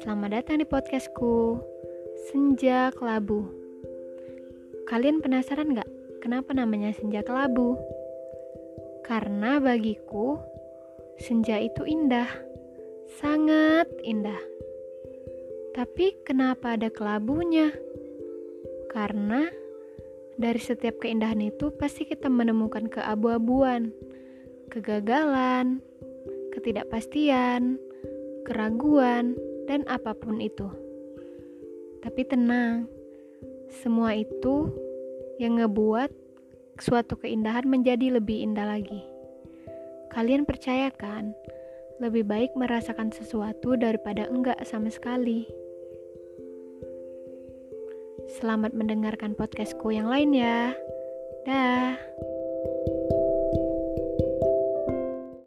Selamat datang di podcastku Senja Kelabu Kalian penasaran gak kenapa namanya Senja Kelabu? Karena bagiku senja itu indah Sangat indah Tapi kenapa ada kelabunya? Karena dari setiap keindahan itu pasti kita menemukan keabu-abuan, kegagalan, ketidakpastian, keraguan, dan apa pun itu. Tapi tenang, semua itu yang ngebuat suatu keindahan menjadi lebih indah lagi. Kalian percayakan, lebih baik merasakan sesuatu daripada enggak sama sekali. Selamat mendengarkan podcastku yang lain ya. Dah.